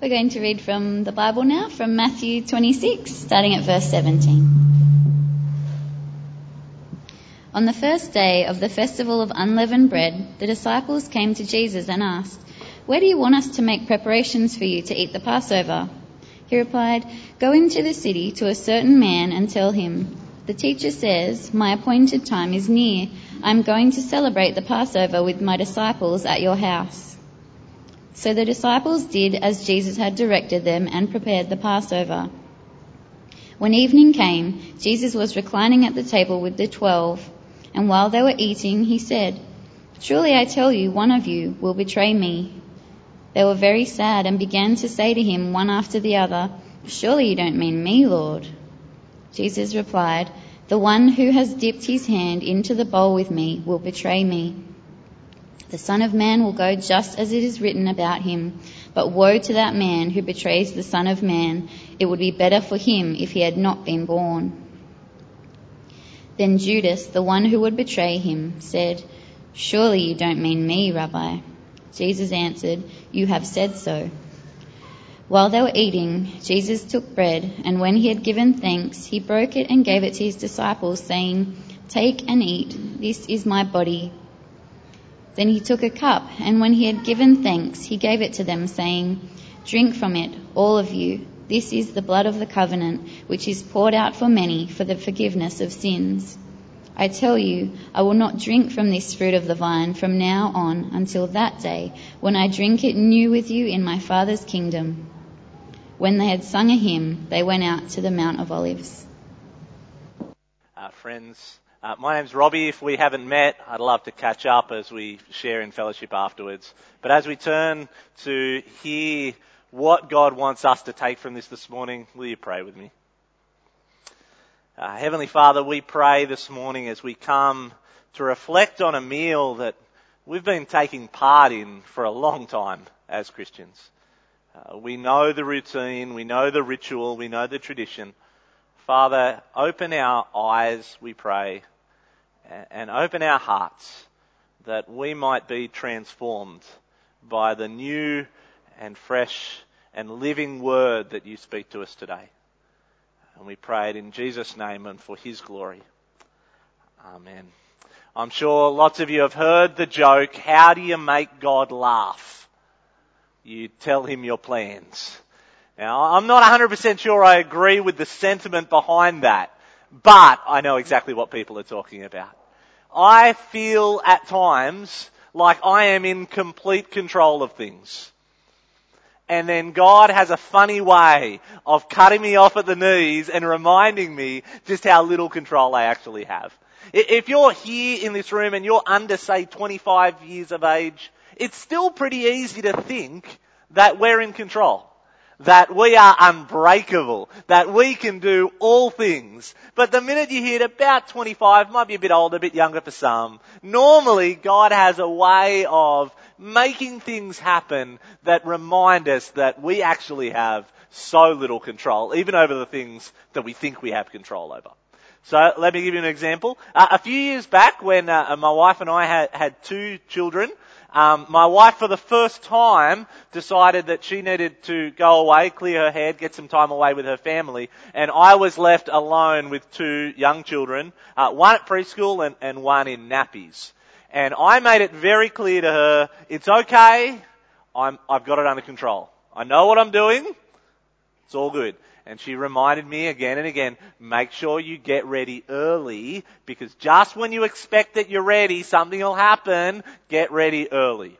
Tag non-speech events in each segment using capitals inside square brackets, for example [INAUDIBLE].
We're going to read from the Bible now, from Matthew 26, starting at verse 17. On the first day of the festival of unleavened bread, the disciples came to Jesus and asked, Where do you want us to make preparations for you to eat the Passover? He replied, Go into the city to a certain man and tell him, The teacher says, My appointed time is near. I'm going to celebrate the Passover with my disciples at your house. So the disciples did as Jesus had directed them and prepared the Passover. When evening came, Jesus was reclining at the table with the twelve, and while they were eating, he said, Truly I tell you, one of you will betray me. They were very sad and began to say to him one after the other, Surely you don't mean me, Lord. Jesus replied, The one who has dipped his hand into the bowl with me will betray me. The Son of Man will go just as it is written about him. But woe to that man who betrays the Son of Man. It would be better for him if he had not been born. Then Judas, the one who would betray him, said, Surely you don't mean me, Rabbi. Jesus answered, You have said so. While they were eating, Jesus took bread, and when he had given thanks, he broke it and gave it to his disciples, saying, Take and eat. This is my body then he took a cup, and when he had given thanks, he gave it to them, saying, Drink from it, all of you. This is the blood of the covenant, which is poured out for many for the forgiveness of sins. I tell you, I will not drink from this fruit of the vine from now on until that day when I drink it new with you in my Father's kingdom. When they had sung a hymn, they went out to the Mount of Olives. Uh, friends, uh, my name's Robbie. If we haven't met, I'd love to catch up as we share in fellowship afterwards. But as we turn to hear what God wants us to take from this this morning, will you pray with me? Uh, Heavenly Father, we pray this morning as we come to reflect on a meal that we've been taking part in for a long time as Christians. Uh, we know the routine, we know the ritual, we know the tradition. Father, open our eyes, we pray, and open our hearts that we might be transformed by the new and fresh and living word that you speak to us today. And we pray it in Jesus' name and for his glory. Amen. I'm sure lots of you have heard the joke, how do you make God laugh? You tell him your plans. Now, I'm not 100% sure I agree with the sentiment behind that, but I know exactly what people are talking about. I feel at times like I am in complete control of things. And then God has a funny way of cutting me off at the knees and reminding me just how little control I actually have. If you're here in this room and you're under, say, 25 years of age, it's still pretty easy to think that we're in control that we are unbreakable, that we can do all things. But the minute you hit about 25, might be a bit older, a bit younger for some, normally God has a way of making things happen that remind us that we actually have so little control, even over the things that we think we have control over. So let me give you an example. Uh, a few years back when uh, my wife and I had, had two children, um, my wife, for the first time, decided that she needed to go away, clear her head, get some time away with her family, and I was left alone with two young children, uh, one at preschool and, and one in nappies. And I made it very clear to her, it's okay, I'm, I've got it under control. I know what I'm doing, it's all good. And she reminded me again and again, make sure you get ready early because just when you expect that you're ready, something will happen. Get ready early.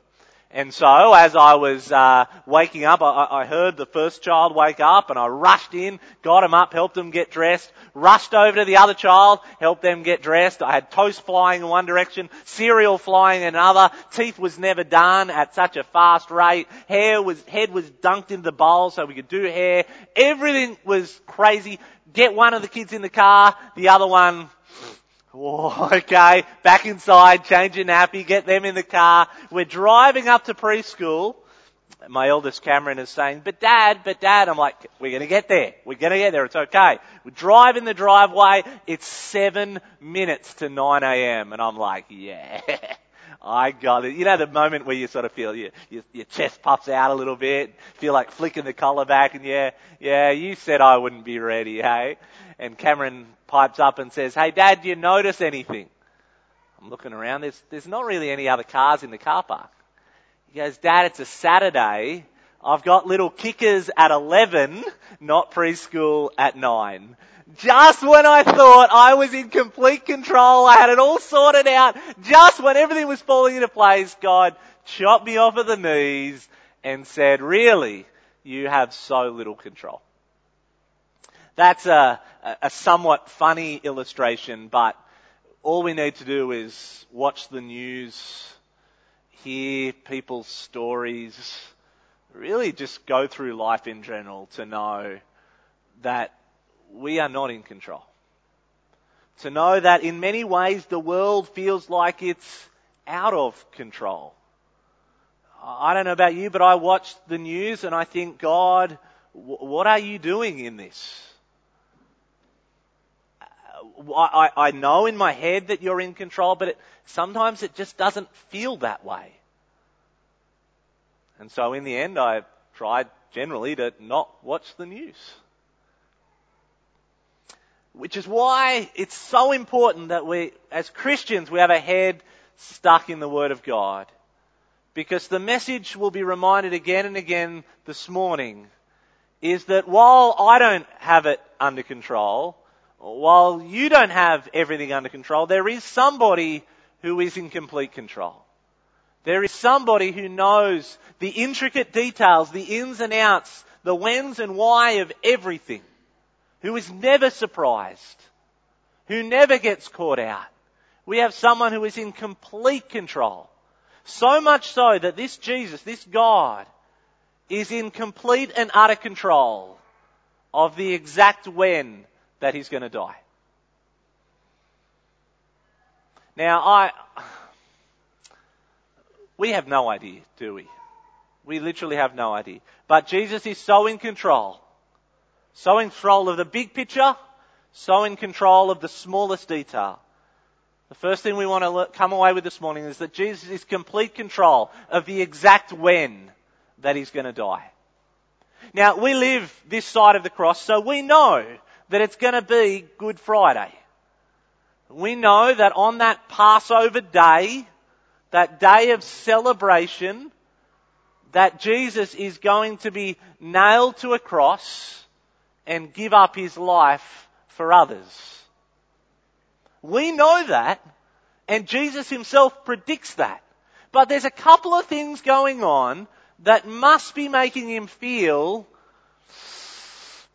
And so, as I was uh, waking up, I, I, heard the first child wake up, and I rushed in, got him up, helped him get dressed, rushed over to the other child, helped them get dressed. I had toast flying in one direction, cereal flying in another. Teeth was never done at such a fast rate. Hair was head was dunked into the bowl so we could do hair. Everything was crazy. Get one of the kids in the car, the other one Whoa, [LAUGHS] okay, back inside, change your nappy, get them in the car. We're driving up to preschool. My eldest Cameron is saying, but dad, but dad, I'm like, we're gonna get there. We're gonna get there. It's okay. We drive in the driveway. It's seven minutes to 9 a.m. And I'm like, yeah. [LAUGHS] I got it. You know the moment where you sort of feel your, your, your chest puffs out a little bit, feel like flicking the collar back and yeah, yeah, you said I wouldn't be ready, hey? And Cameron pipes up and says, hey dad, do you notice anything? I'm looking around, there's, there's not really any other cars in the car park. He goes, dad, it's a Saturday. I've got little kickers at 11, not preschool at 9. Just when I thought I was in complete control, I had it all sorted out, just when everything was falling into place, God chopped me off at the knees and said, really, you have so little control. That's a, a somewhat funny illustration, but all we need to do is watch the news, hear people's stories, really just go through life in general to know that we are not in control. To know that in many ways the world feels like it's out of control. I don't know about you, but I watch the news and I think, God, what are you doing in this? I, I, know in my head that you're in control, but it, sometimes it just doesn't feel that way. And so in the end, I tried generally to not watch the news. Which is why it's so important that we, as Christians, we have a head stuck in the Word of God. Because the message will be reminded again and again this morning is that while I don't have it under control, while you don't have everything under control, there is somebody who is in complete control. There is somebody who knows the intricate details, the ins and outs, the whens and why of everything who is never surprised, who never gets caught out. We have someone who is in complete control. So much so that this Jesus, this God, is in complete and utter control of the exact when that he's going to die. Now, I, we have no idea, do we? We literally have no idea. But Jesus is so in control so in control of the big picture, so in control of the smallest detail. The first thing we want to come away with this morning is that Jesus is complete control of the exact when that he's going to die. Now, we live this side of the cross, so we know that it's going to be Good Friday. We know that on that Passover day, that day of celebration, that Jesus is going to be nailed to a cross and give up his life for others. We know that, and Jesus himself predicts that. But there's a couple of things going on that must be making him feel,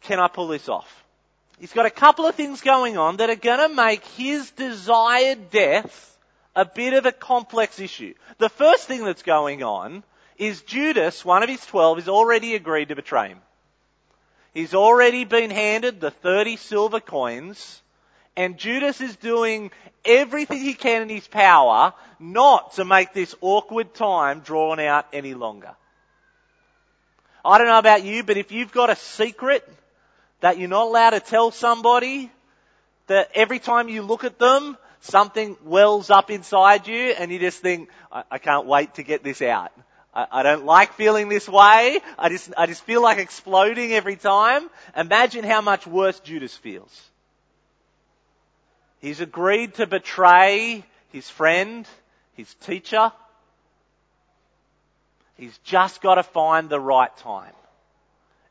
can I pull this off? He's got a couple of things going on that are going to make his desired death a bit of a complex issue. The first thing that's going on is Judas, one of his twelve, has already agreed to betray him. He's already been handed the 30 silver coins, and Judas is doing everything he can in his power not to make this awkward time drawn out any longer. I don't know about you, but if you've got a secret that you're not allowed to tell somebody, that every time you look at them, something wells up inside you and you just think, I, I can't wait to get this out. I, I don't like feeling this way. I just, I just feel like exploding every time. Imagine how much worse Judas feels. He's agreed to betray his friend, his teacher. He's just got to find the right time.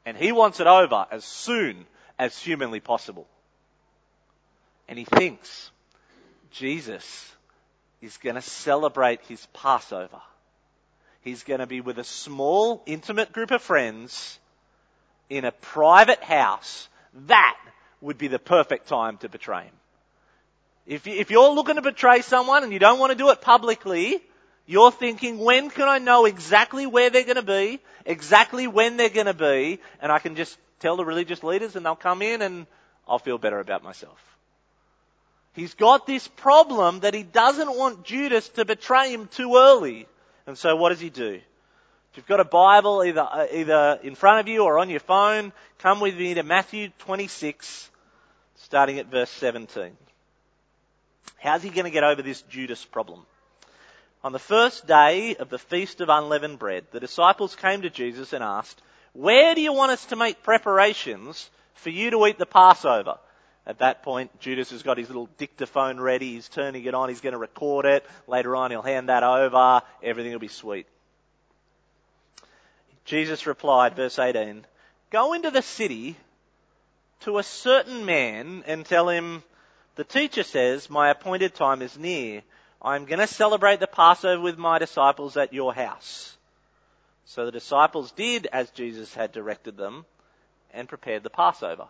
And he wants it over as soon as humanly possible. And he thinks Jesus is going to celebrate his Passover He's going to be with a small, intimate group of friends in a private house. That would be the perfect time to betray him. If, you, if you're looking to betray someone and you don't want to do it publicly, you're thinking, when can I know exactly where they're going to be, exactly when they're going to be, and I can just tell the religious leaders and they'll come in and I'll feel better about myself. He's got this problem that he doesn't want Judas to betray him too early. And so what does he do? If you've got a Bible either, uh, either in front of you or on your phone, come with me to Matthew 26, starting at verse 17. How's he going to get over this Judas problem? On the first day of the Feast of Unleavened Bread, the disciples came to Jesus and asked, Where do you want us to make preparations for you to eat the Passover? At that point, Judas has got his little dictaphone ready. He's turning it on. He's going to record it. Later on, he'll hand that over. Everything will be sweet. Jesus replied, verse 18, Go into the city to a certain man and tell him, The teacher says, My appointed time is near. I'm going to celebrate the Passover with my disciples at your house. So the disciples did as Jesus had directed them and prepared the Passover.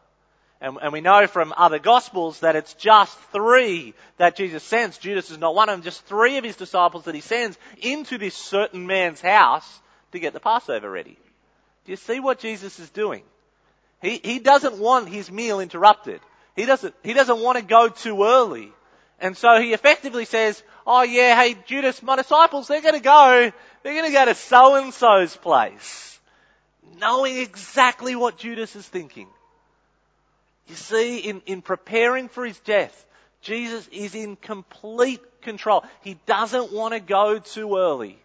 And, and, we know from other gospels that it's just three that Jesus sends. Judas is not one of them, just three of his disciples that he sends into this certain man's house to get the Passover ready. Do you see what Jesus is doing? He, he doesn't want his meal interrupted. He doesn't, he doesn't want to go too early. And so he effectively says, oh yeah, hey Judas, my disciples, they're going to go, they're going to go to so and so's place. Knowing exactly what Judas is thinking. You see, in, in preparing for his death, Jesus is in complete control. He doesn't want to go too early.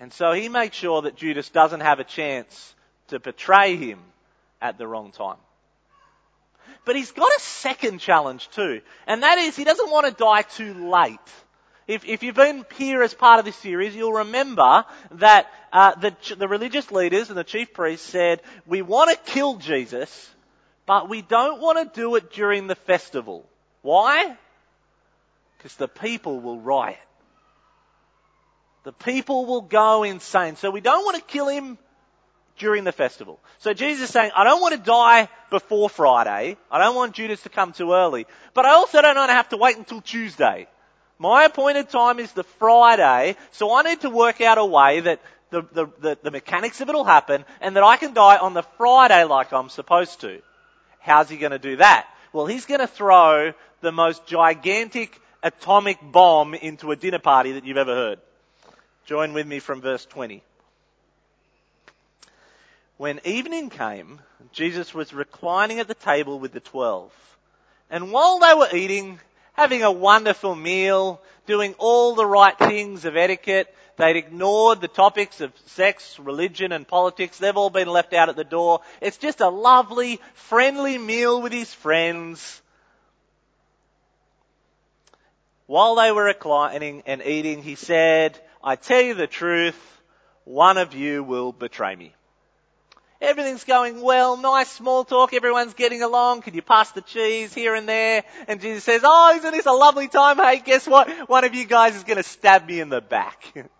And so he makes sure that Judas doesn't have a chance to betray him at the wrong time. But he's got a second challenge too, and that is he doesn't want to die too late. If, if you've been here as part of this series, you'll remember that uh, the, the religious leaders and the chief priests said, we want to kill Jesus, but we don't want to do it during the festival. Why? Because the people will riot. The people will go insane. So we don't want to kill him during the festival. So Jesus is saying, I don't want to die before Friday. I don't want Judas to come too early. But I also don't want to have to wait until Tuesday. My appointed time is the Friday, so I need to work out a way that the, the, the, the mechanics of it will happen and that I can die on the Friday like I'm supposed to. How's he going to do that? Well, he's going to throw the most gigantic atomic bomb into a dinner party that you've ever heard. Join with me from verse 20. When evening came, Jesus was reclining at the table with the twelve. And while they were eating, having a wonderful meal, doing all the right things of etiquette, They'd ignored the topics of sex, religion and politics. They've all been left out at the door. It's just a lovely, friendly meal with his friends. While they were reclining and eating, he said, I tell you the truth, one of you will betray me. Everything's going well, nice small talk, everyone's getting along, can you pass the cheese here and there? And Jesus says, oh, isn't this a lovely time? Hey, guess what? One of you guys is gonna stab me in the back. [LAUGHS]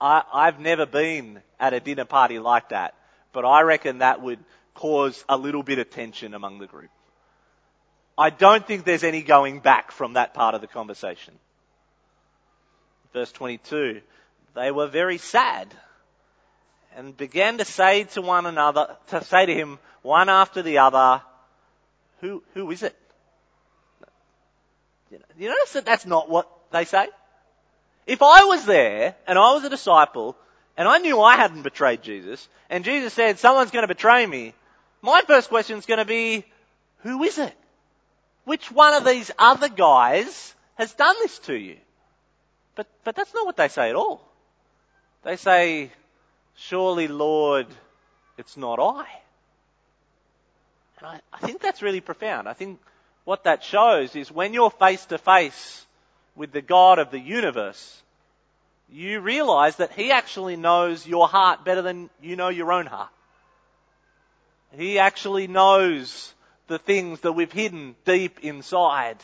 I, I've never been at a dinner party like that, but I reckon that would cause a little bit of tension among the group. I don't think there's any going back from that part of the conversation. Verse 22, they were very sad and began to say to one another, to say to him one after the other, who, who is it? You notice that that's not what they say? If I was there and I was a disciple and I knew I hadn't betrayed Jesus and Jesus said someone's going to betray me, my first question is going to be, who is it? Which one of these other guys has done this to you? But, but that's not what they say at all. They say, surely Lord, it's not I. And I, I think that's really profound. I think what that shows is when you're face to face with the God of the universe, you realize that He actually knows your heart better than you know your own heart. He actually knows the things that we've hidden deep inside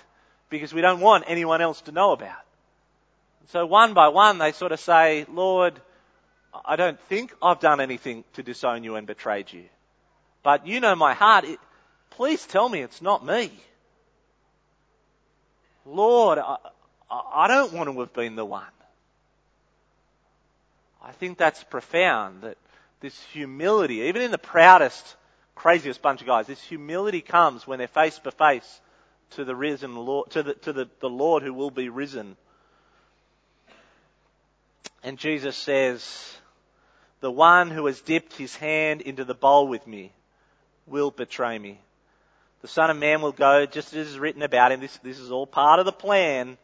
because we don't want anyone else to know about. So one by one they sort of say, Lord, I don't think I've done anything to disown you and betrayed you. But you know my heart. It, please tell me it's not me. Lord, I, I don't want to have been the one. I think that's profound that this humility, even in the proudest, craziest bunch of guys, this humility comes when they're face to face to the risen Lord, to the, to the, the Lord who will be risen. And Jesus says, the one who has dipped his hand into the bowl with me will betray me. The Son of Man will go just as is written about him. This, this is all part of the plan.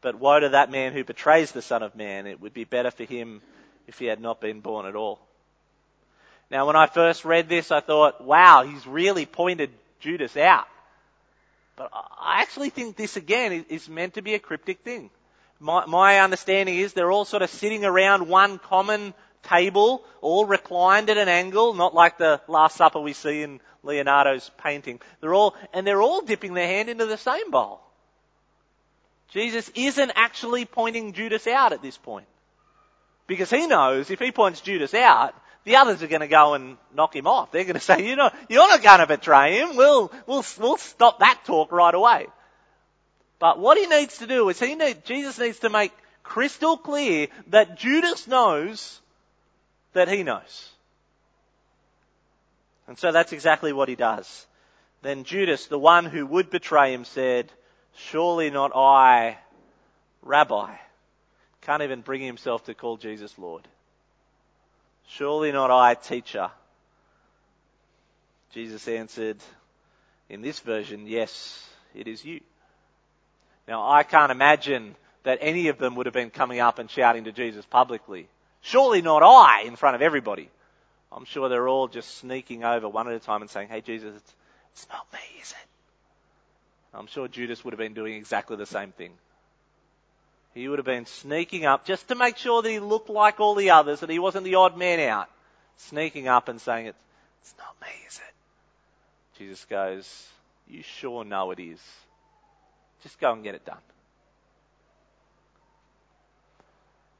But woe to that man who betrays the Son of Man. It would be better for him if he had not been born at all. Now, when I first read this, I thought, wow, he's really pointed Judas out. But I actually think this again is meant to be a cryptic thing. My, my understanding is they're all sort of sitting around one common table, all reclined at an angle, not like the Last Supper we see in Leonardo's painting. They're all, and they're all dipping their hand into the same bowl. Jesus isn't actually pointing Judas out at this point. Because he knows if he points Judas out, the others are going to go and knock him off. They're going [LAUGHS] to say, you know, you're not going to betray him. We'll, we'll, we'll stop that talk right away. But what he needs to do is he need, Jesus needs to make crystal clear that Judas knows that he knows. And so that's exactly what he does. Then Judas, the one who would betray him, said, Surely not I, Rabbi. Can't even bring himself to call Jesus Lord. Surely not I, teacher. Jesus answered, in this version, yes, it is you. Now, I can't imagine that any of them would have been coming up and shouting to Jesus publicly. Surely not I in front of everybody. I'm sure they're all just sneaking over one at a time and saying, Hey, Jesus, it's, it's not me, is it? I'm sure Judas would have been doing exactly the same thing. He would have been sneaking up just to make sure that he looked like all the others, that he wasn't the odd man out. Sneaking up and saying, It's, it's not me, is it? Jesus goes, You sure know it is. Just go and get it done.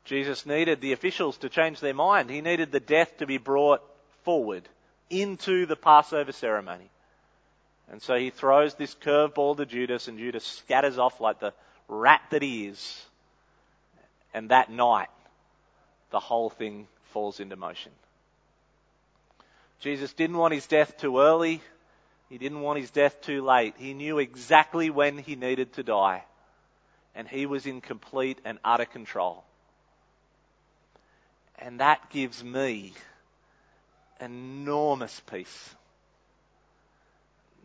Jesus needed the officials to change their mind. He needed the death to be brought forward into the Passover ceremony. And so he throws this curveball to Judas, and Judas scatters off like the rat that he is. And that night, the whole thing falls into motion. Jesus didn't want his death too early. He didn't want his death too late. He knew exactly when he needed to die. And he was in complete and utter control. And that gives me enormous peace.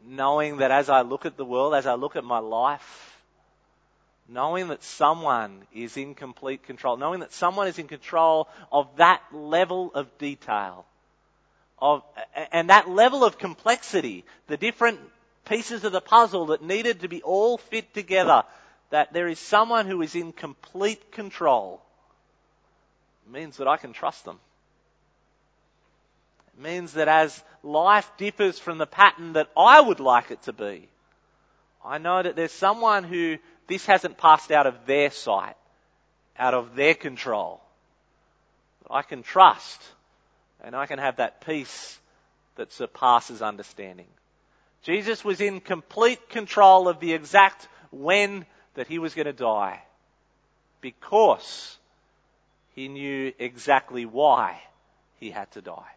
Knowing that as I look at the world, as I look at my life, knowing that someone is in complete control, knowing that someone is in control of that level of detail, of, and that level of complexity, the different pieces of the puzzle that needed to be all fit together, that there is someone who is in complete control means that I can trust them. It means that as life differs from the pattern that I would like it to be, I know that there's someone who this hasn't passed out of their sight, out of their control. I can trust and I can have that peace that surpasses understanding. Jesus was in complete control of the exact when that he was going to die because he knew exactly why he had to die.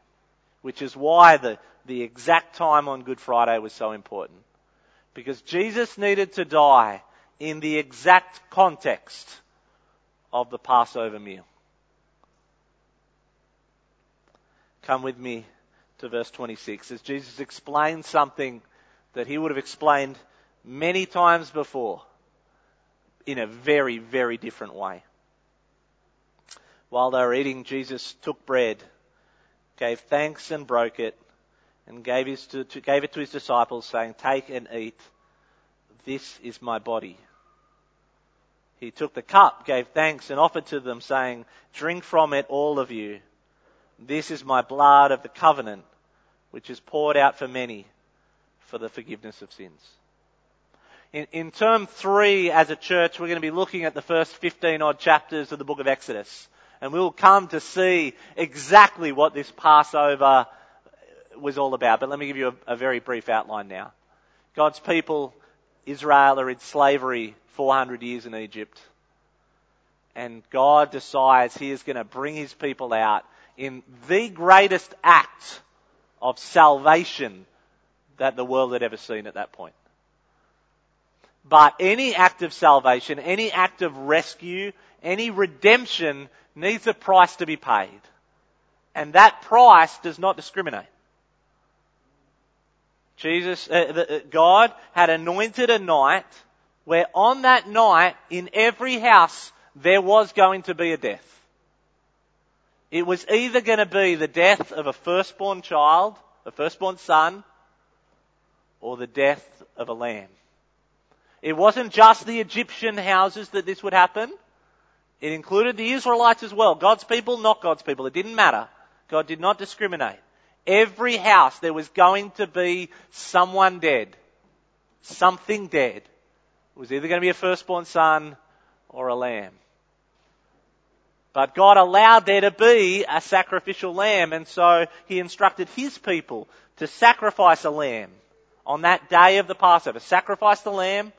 Which is why the, the exact time on Good Friday was so important. Because Jesus needed to die in the exact context of the Passover meal. Come with me to verse 26 as Jesus explains something that he would have explained many times before in a very, very different way. While they were eating, Jesus took bread, gave thanks and broke it, and gave, his to, to, gave it to his disciples, saying, Take and eat. This is my body. He took the cup, gave thanks, and offered to them, saying, Drink from it, all of you. This is my blood of the covenant, which is poured out for many for the forgiveness of sins. In, in term three, as a church, we're going to be looking at the first 15 odd chapters of the book of Exodus. And we'll come to see exactly what this Passover was all about. But let me give you a, a very brief outline now. God's people, Israel, are in slavery 400 years in Egypt. And God decides He is going to bring His people out in the greatest act of salvation that the world had ever seen at that point. But any act of salvation, any act of rescue, any redemption needs a price to be paid. And that price does not discriminate. Jesus, uh, uh, God had anointed a night where on that night, in every house, there was going to be a death. It was either going to be the death of a firstborn child, a firstborn son, or the death of a lamb. It wasn't just the Egyptian houses that this would happen. It included the Israelites as well. God's people, not God's people. It didn't matter. God did not discriminate. Every house there was going to be someone dead. Something dead. It was either going to be a firstborn son or a lamb. But God allowed there to be a sacrificial lamb and so He instructed His people to sacrifice a lamb on that day of the Passover. Sacrifice the lamb,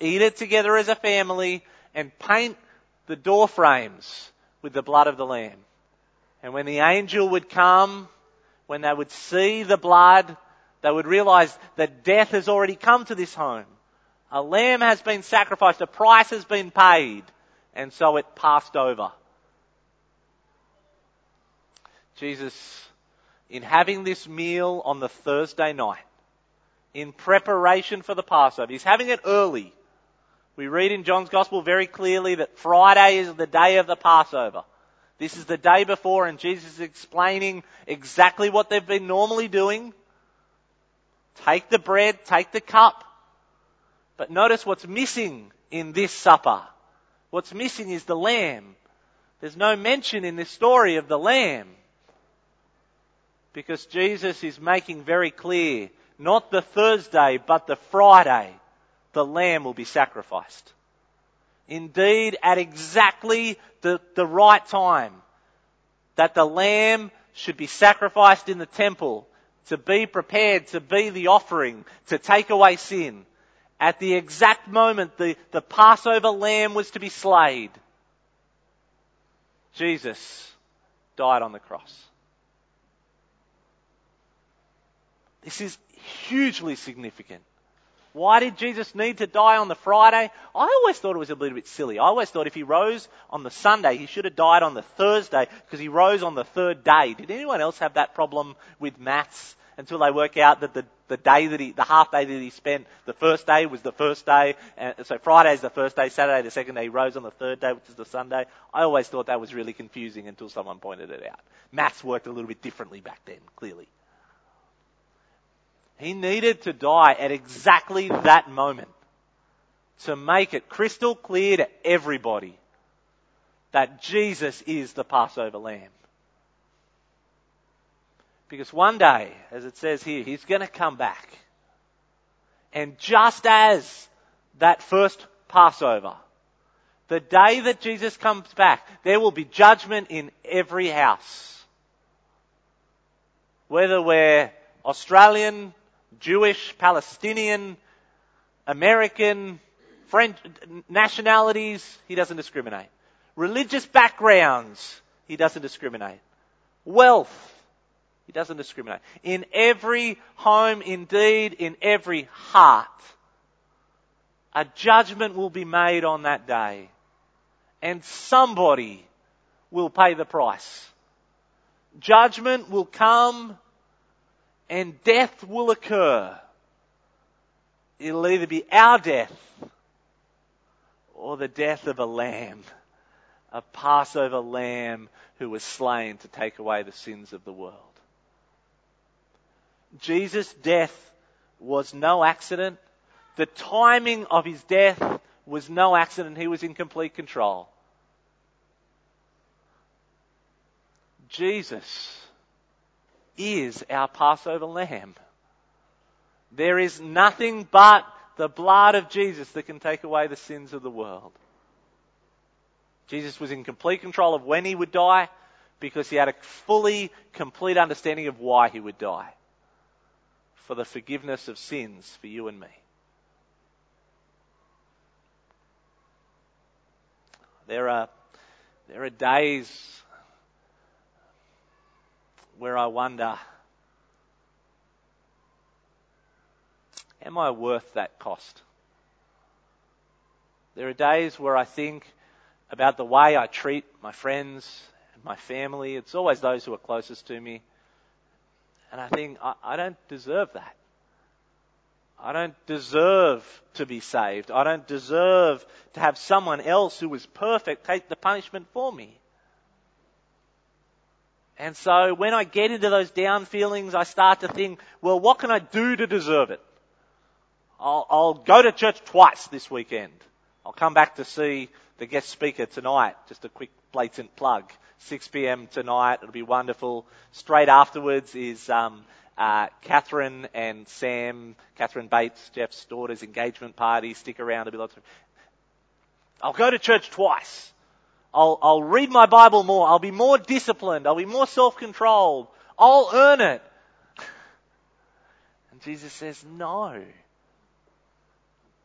eat it together as a family, and paint the door frames with the blood of the lamb. And when the angel would come, when they would see the blood, they would realize that death has already come to this home. A lamb has been sacrificed, a price has been paid, and so it passed over. Jesus, in having this meal on the Thursday night, in preparation for the Passover, he's having it early. We read in John's Gospel very clearly that Friday is the day of the Passover. This is the day before and Jesus is explaining exactly what they've been normally doing. Take the bread, take the cup. But notice what's missing in this supper. What's missing is the lamb. There's no mention in this story of the lamb. Because Jesus is making very clear, not the Thursday, but the Friday the lamb will be sacrificed. Indeed, at exactly the, the right time, that the lamb should be sacrificed in the temple to be prepared to be the offering to take away sin. At the exact moment the, the Passover lamb was to be slayed, Jesus died on the cross. This is hugely significant. Why did Jesus need to die on the Friday? I always thought it was a little bit silly. I always thought if he rose on the Sunday, he should have died on the Thursday because he rose on the third day. Did anyone else have that problem with maths until they work out that the, the day that he, the half day that he spent, the first day was the first day, and so Friday is the first day, Saturday the second day, he rose on the third day, which is the Sunday. I always thought that was really confusing until someone pointed it out. Maths worked a little bit differently back then, clearly. He needed to die at exactly that moment to make it crystal clear to everybody that Jesus is the Passover lamb. Because one day, as it says here, he's going to come back. And just as that first Passover, the day that Jesus comes back, there will be judgment in every house. Whether we're Australian, Jewish, Palestinian, American, French, nationalities, he doesn't discriminate. Religious backgrounds, he doesn't discriminate. Wealth, he doesn't discriminate. In every home, indeed, in every heart, a judgment will be made on that day. And somebody will pay the price. Judgment will come and death will occur. It'll either be our death or the death of a lamb, a Passover lamb who was slain to take away the sins of the world. Jesus' death was no accident. The timing of his death was no accident. He was in complete control. Jesus is our Passover lamb. There is nothing but the blood of Jesus that can take away the sins of the world. Jesus was in complete control of when he would die because he had a fully complete understanding of why he would die. For the forgiveness of sins for you and me. There are, there are days where I wonder, am I worth that cost? There are days where I think about the way I treat my friends and my family. It's always those who are closest to me. And I think, I, I don't deserve that. I don't deserve to be saved. I don't deserve to have someone else who is perfect take the punishment for me. And so when I get into those down feelings, I start to think, well, what can I do to deserve it? I'll, I'll go to church twice this weekend. I'll come back to see the guest speaker tonight. Just a quick blatant plug. 6 p.m. tonight. It'll be wonderful. Straight afterwards is um, uh, Catherine and Sam, Catherine Bates, Jeff's daughter's engagement party. Stick around. There'll be lots of. I'll go to church twice. I'll, I'll read my Bible more. I'll be more disciplined. I'll be more self-controlled. I'll earn it. And Jesus says, no.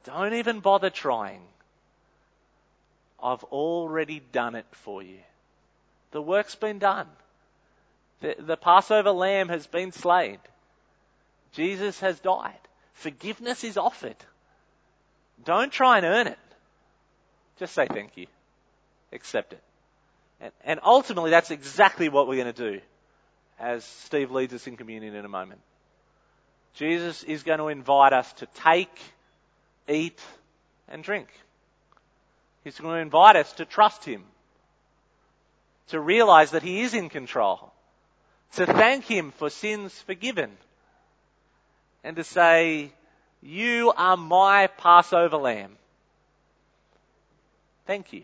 Don't even bother trying. I've already done it for you. The work's been done. The, the Passover lamb has been slain. Jesus has died. Forgiveness is offered. Don't try and earn it. Just say thank you. Accept it. And, and ultimately, that's exactly what we're going to do as Steve leads us in communion in a moment. Jesus is going to invite us to take, eat, and drink. He's going to invite us to trust Him, to realize that He is in control, to thank Him for sins forgiven, and to say, You are my Passover lamb. Thank you.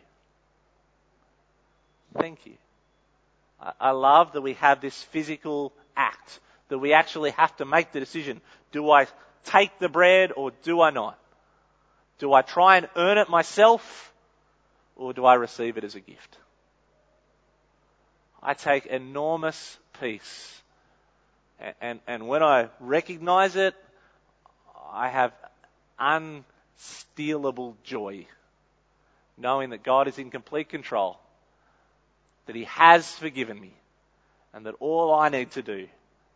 Thank you. I love that we have this physical act, that we actually have to make the decision. Do I take the bread or do I not? Do I try and earn it myself or do I receive it as a gift? I take enormous peace. And, and, and when I recognize it, I have unstealable joy, knowing that God is in complete control, that He has forgiven me, and that all I need to do,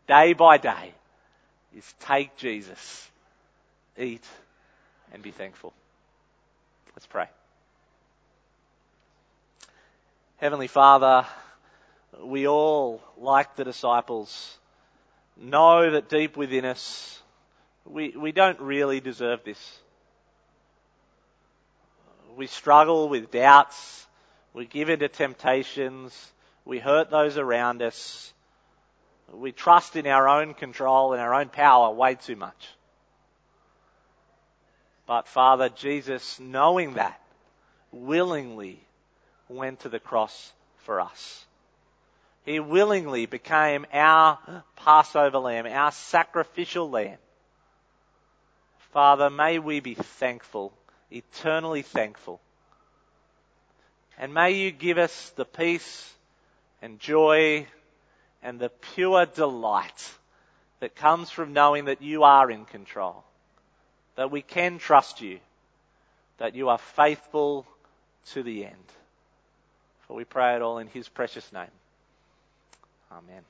day by day, is take Jesus, eat, and be thankful. Let's pray. Heavenly Father, we all, like the disciples, know that deep within us, we, we don't really deserve this. We struggle with doubts. We give into temptations. We hurt those around us. We trust in our own control and our own power way too much. But Father, Jesus, knowing that, willingly went to the cross for us. He willingly became our Passover lamb, our sacrificial lamb. Father, may we be thankful, eternally thankful. And may you give us the peace and joy and the pure delight that comes from knowing that you are in control, that we can trust you, that you are faithful to the end. For we pray it all in his precious name. Amen.